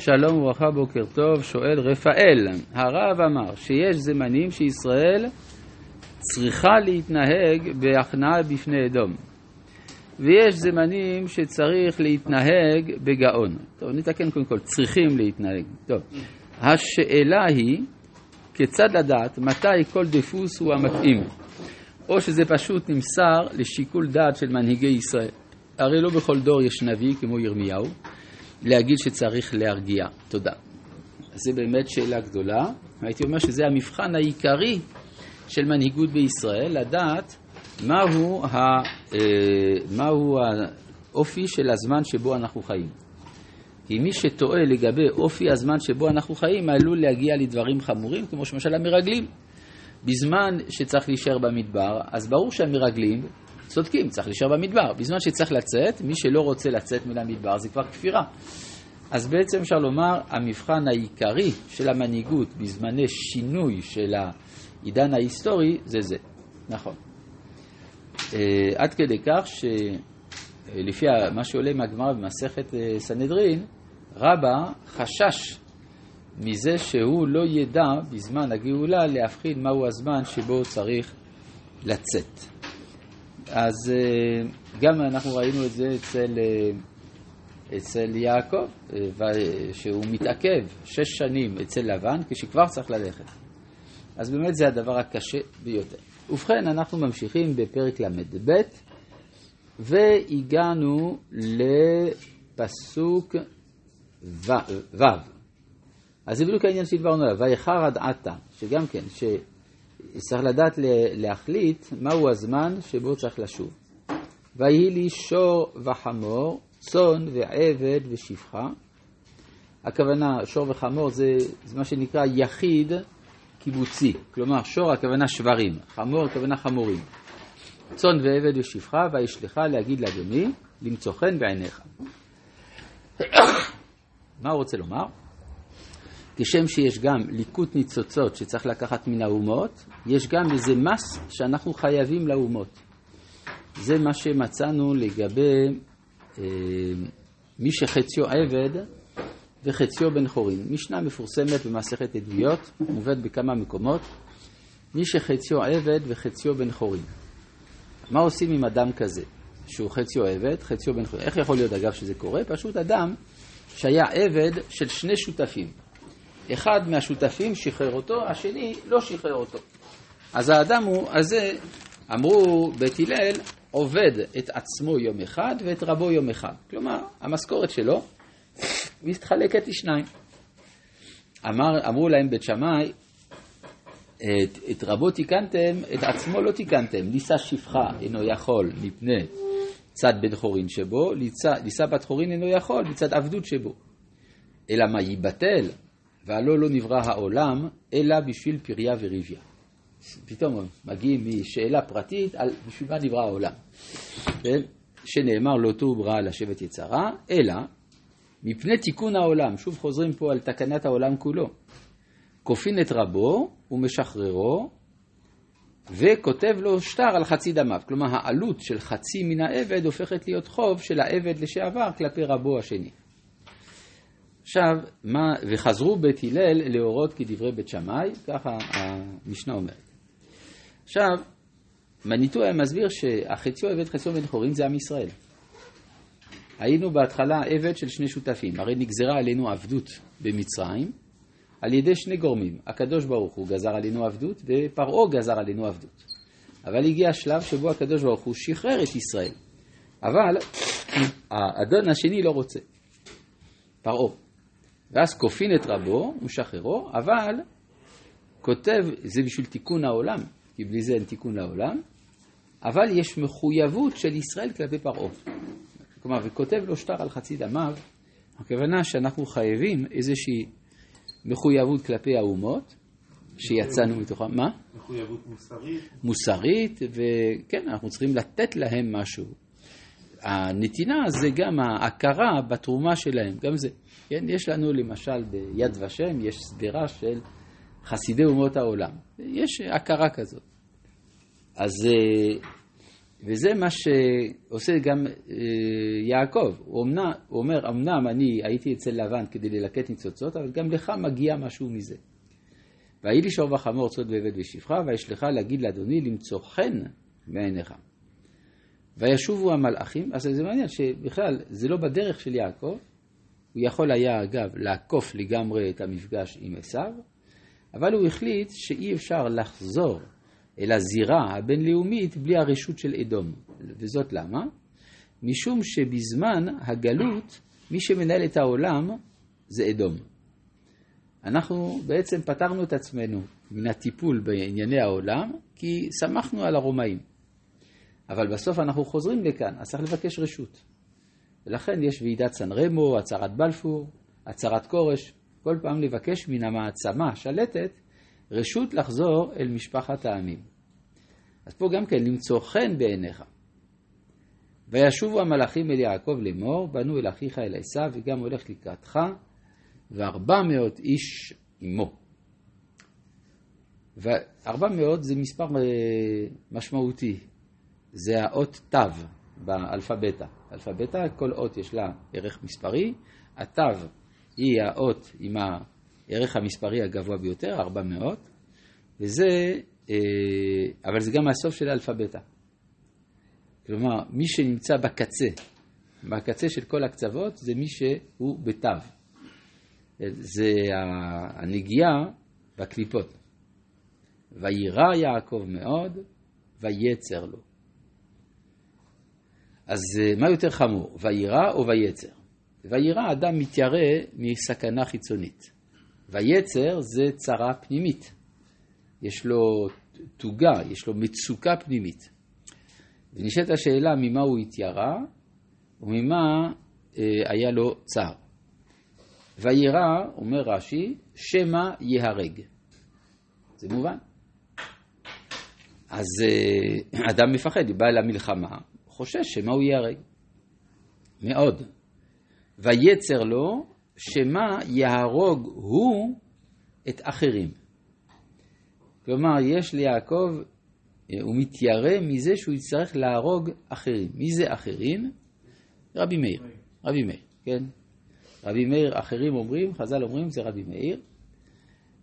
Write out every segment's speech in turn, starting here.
שלום וברכה, בוקר טוב, שואל רפאל. הרב אמר שיש זמנים שישראל צריכה להתנהג בהכנעה בפני אדום. ויש זמנים שצריך להתנהג בגאון. טוב, נתקן קודם כל, צריכים להתנהג. טוב, השאלה היא כיצד לדעת מתי כל דפוס הוא המתאים, או שזה פשוט נמסר לשיקול דעת של מנהיגי ישראל. הרי לא בכל דור יש נביא כמו ירמיהו, להגיד שצריך להרגיע. תודה. זו באמת שאלה גדולה. הייתי אומר שזה המבחן העיקרי של מנהיגות בישראל, לדעת מהו, ה, אה, מהו האופי של הזמן שבו אנחנו חיים. כי מי שטועה לגבי אופי הזמן שבו אנחנו חיים, עלול להגיע לדברים חמורים, כמו שמשל המרגלים. בזמן שצריך להישאר במדבר, אז ברור שהמרגלים צודקים, צריך להישאר במדבר. בזמן שצריך לצאת, מי שלא רוצה לצאת מן המדבר זה כבר כפירה. אז בעצם אפשר לומר, המבחן העיקרי של המנהיגות בזמני שינוי של העידן ההיסטורי זה זה. נכון. אה, עד כדי כך שלפי מה שעולה מהגמרא במסכת אה, סנהדרין, רבא חשש מזה שהוא לא ידע בזמן הגאולה להבחין מהו הזמן שבו צריך לצאת. אז אה, גם אנחנו ראינו את זה אצל, אצל יעקב, שהוא מתעכב שש שנים אצל לבן כשכבר צריך ללכת. אז באמת זה הדבר הקשה ביותר. ובכן, אנחנו ממשיכים בפרק ל"ב, והגענו לפסוק ו'. אז זה בדיוק העניין שדיברנו עליו, ויחר עד עתה, שגם כן, שצריך לדעת להחליט מהו הזמן שבו צריך לשוב. ויהי לי שור וחמור, צאן ועבד ושפחה. הכוונה, שור וחמור זה, זה מה שנקרא יחיד קיבוצי, כלומר שור הכוונה שברים, חמור הכוונה חמורים. צאן ועבד ושפחה וישלחה להגיד לאדוני למצוא חן בעיניך. מה הוא רוצה לומר? כשם שיש גם ליקוט ניצוצות שצריך לקחת מן האומות, יש גם איזה מס שאנחנו חייבים לאומות. זה מה שמצאנו לגבי אה, מי שחציו עבד וחציו בן חורין. משנה מפורסמת במסכת עדויות, מובאת בכמה מקומות. מי שחציו עבד וחציו בן חורין. מה עושים עם אדם כזה, שהוא חציו עבד, חציו בן חורין? איך יכול להיות אגב שזה קורה? פשוט אדם שהיה עבד של שני שותפים. אחד מהשותפים שחרר אותו, השני לא שחרר אותו. אז האדם הוא, הזה, אמרו בית הלל, עובד את עצמו יום אחד ואת רבו יום אחד. כלומר, המשכורת שלו מתחלקת לשניים. אמר, אמרו להם בית שמאי, את, את רבו תיקנתם, את עצמו לא תיקנתם. לישא שפחה אינו יכול מפני צד בן חורין שבו, לישא בת חורין אינו יכול מצד עבדות שבו. אלא מה ייבטל, והלא לא נברא העולם, אלא בשביל פריה וריביה. פתאום מגיעים משאלה פרטית על בשביל מה נברא העולם. כן? שנאמר לא תור ברא לשבת יצרה, אלא מפני תיקון העולם, שוב חוזרים פה על תקנת העולם כולו. כופין את רבו ומשחררו וכותב לו שטר על חצי דמיו. כלומר, העלות של חצי מן העבד הופכת להיות חוב של העבד לשעבר כלפי רבו השני. עכשיו, מה, וחזרו בית הלל להורות כדברי בית שמאי, ככה המשנה אומרת. עכשיו, מניטו היה מסביר שהחציו עבד חציו בן חורין זה עם ישראל. היינו בהתחלה עבד של שני שותפים, הרי נגזרה עלינו עבדות במצרים על ידי שני גורמים, הקדוש ברוך הוא גזר עלינו עבדות ופרעה גזר עלינו עבדות. אבל הגיע השלב שבו הקדוש ברוך הוא שחרר את ישראל. אבל האדון השני לא רוצה, פרעה. ואז כופין את רבו ומשחררו, אבל כותב, זה בשביל תיקון העולם, כי בלי זה אין תיקון לעולם, אבל יש מחויבות של ישראל כלפי פרעה. כלומר, וכותב לו שטר על חצי דמיו, הכוונה שאנחנו חייבים איזושהי מחויבות כלפי האומות, שיצאנו מתוכם, מה? מחויבות מוסרית. מוסרית, וכן, אנחנו צריכים לתת להם משהו. הנתינה זה גם ההכרה בתרומה שלהם, גם זה. כן, יש לנו למשל ביד ושם, יש סדרה של חסידי אומות העולם. יש הכרה כזאת. אז וזה מה שעושה גם אה, יעקב. הוא, אומנם, הוא אומר, אמנם אני הייתי אצל לבן כדי ללקט ניצוצות, אבל גם לך מגיע משהו מזה. ויהי לי שור צוד ועבד ושפחה, וישלחה להגיד לאדוני למצוא חן בעיניך. וישובו המלאכים, אז זה מעניין שבכלל זה לא בדרך של יעקב, הוא יכול היה אגב לעקוף לגמרי את המפגש עם עשיו, אבל הוא החליט שאי אפשר לחזור אל הזירה הבינלאומית בלי הרשות של אדום. וזאת למה? משום שבזמן הגלות מי שמנהל את העולם זה אדום. אנחנו בעצם פטרנו את עצמנו מן הטיפול בענייני העולם כי סמכנו על הרומאים. אבל בסוף אנחנו חוזרים לכאן, אז צריך לבקש רשות. ולכן יש ועידת סן רמו, הצהרת בלפור, הצהרת כורש, כל פעם לבקש מן המעצמה השלטת רשות לחזור אל משפחת העמים. אז פה גם כן למצוא חן בעיניך. וישובו המלאכים אל יעקב לאמור, בנו אל אחיך אל עשיו, וגם הולך לקראתך, וארבע מאות איש עמו. וארבע מאות זה מספר אה, משמעותי, זה האות תו באלפביתה. אלפביתה, כל אות יש לה ערך מספרי, התו היא האות עם הערך המספרי הגבוה ביותר, 400, וזה, אה, אבל זה גם הסוף של האלפביתה. כלומר, מי שנמצא בקצה, בקצה של כל הקצוות, זה מי שהוא בתו. זה הנגיעה בקליפות. וירא יעקב מאוד, ויצר לו. אז אה, מה יותר חמור, וירא או ויצר? וירא אדם מתיירא מסכנה חיצונית. ויצר זה צרה פנימית. יש לו תוגה, יש לו מצוקה פנימית. ונשאלת השאלה ממה הוא התיירא וממה אה, היה לו צער. וירא, אומר רש"י, שמא ייהרג. זה מובן. אז אה, אדם מפחד, הוא בא למלחמה, חושש שמא הוא ייהרג. מאוד. ויצר לו שמא יהרוג הוא את אחרים. כלומר, יש ליעקב, אה, הוא מתיירא מזה שהוא יצטרך להרוג אחרים. מי זה אחרים? רבי מאיר. רבי מאיר, כן? רבי מאיר, אחרים אומרים, חז"ל אומרים, זה רבי מאיר.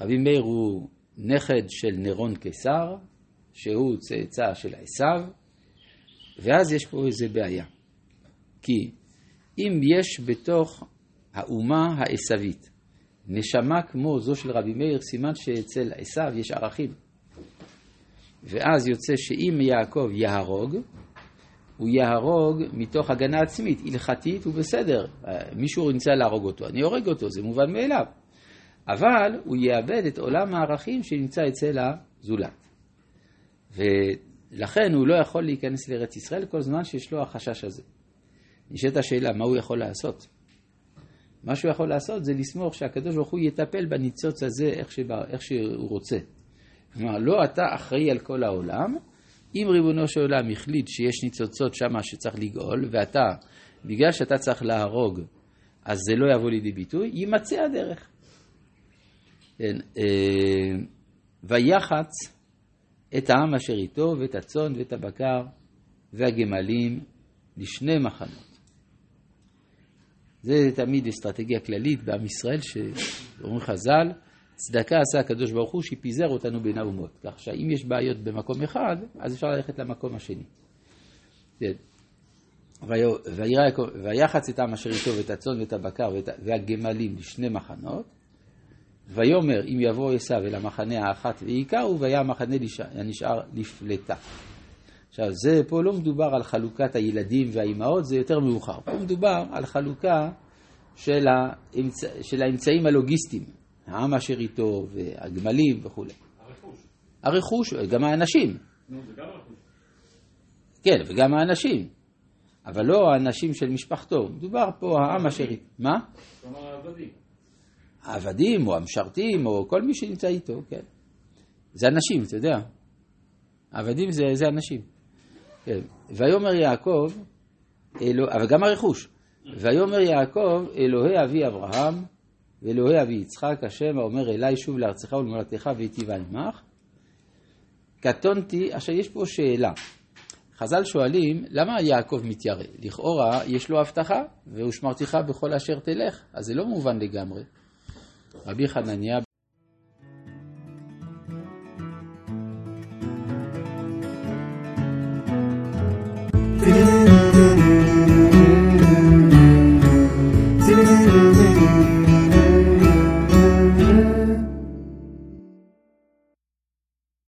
רבי מאיר הוא נכד של נירון קיסר, שהוא צאצא של עשיו, ואז יש פה איזה בעיה. כי אם יש בתוך האומה העשווית נשמה כמו זו של רבי מאיר, סימן שאצל עשיו יש ערכים. ואז יוצא שאם יעקב יהרוג, הוא יהרוג מתוך הגנה עצמית, הלכתית הוא בסדר, מישהו ניסה להרוג אותו, אני הורג אותו, זה מובן מאליו. אבל הוא יאבד את עולם הערכים שנמצא אצל הזולת. ולכן הוא לא יכול להיכנס לארץ ישראל כל זמן שיש לו החשש הזה. נשאלת השאלה, מה הוא יכול לעשות? מה שהוא יכול לעשות זה לסמוך שהקדוש ברוך הוא יטפל בניצוץ הזה איך, שבא, איך שהוא רוצה. כלומר, לא אתה אחראי על כל העולם, אם ריבונו של עולם החליט שיש ניצוצות שמה שצריך לגאול, ואתה, בגלל שאתה צריך להרוג, אז זה לא יבוא לידי ביטוי, יימצא הדרך. כן, אה, ויחץ את העם אשר איתו, ואת הצאן ואת הבקר והגמלים לשני מחנות. זה תמיד אסטרטגיה כללית בעם ישראל, שאומרים חז"ל, צדקה עשה הקדוש ברוך הוא שפיזר אותנו בין האומות. כך שאם יש בעיות במקום אחד, אז אפשר ללכת למקום השני. ויחץ את העם אשר איתו ואת הצאן ואת הבקר והגמלים לשני מחנות, ויאמר אם יבוא עשיו אל המחנה האחת ויעיקרו, והיה המחנה הנשאר לפלטה. עכשיו, זה פה לא מדובר על חלוקת הילדים והאימהות, זה יותר מאוחר. פה מדובר על חלוקה של, האמצ... של האמצעים הלוגיסטיים, העם אשר איתו והגמלים וכולי. הרכוש. הרכוש, גם האנשים. נו, זה גם הרכוש. כן, וגם האנשים. אבל לא האנשים של משפחתו, מדובר פה העם אשר. מה? כלומר העבדים. העבדים או המשרתים או כל מי שנמצא איתו, כן. זה אנשים, אתה יודע. עבדים זה, זה אנשים. כן. ויאמר יעקב, אלו, אבל גם הרכוש. ויאמר יעקב, אלוהי אבי אברהם, ואלוהי אבי יצחק, השם האומר אלי שוב לארצך ולמולדתך והיטיבה עמך. קטונתי, עכשיו יש פה שאלה. חז"ל שואלים, למה יעקב מתיירא? לכאורה יש לו הבטחה, והושמרתיך בכל אשר תלך, אז זה לא מובן לגמרי. רבי חנניה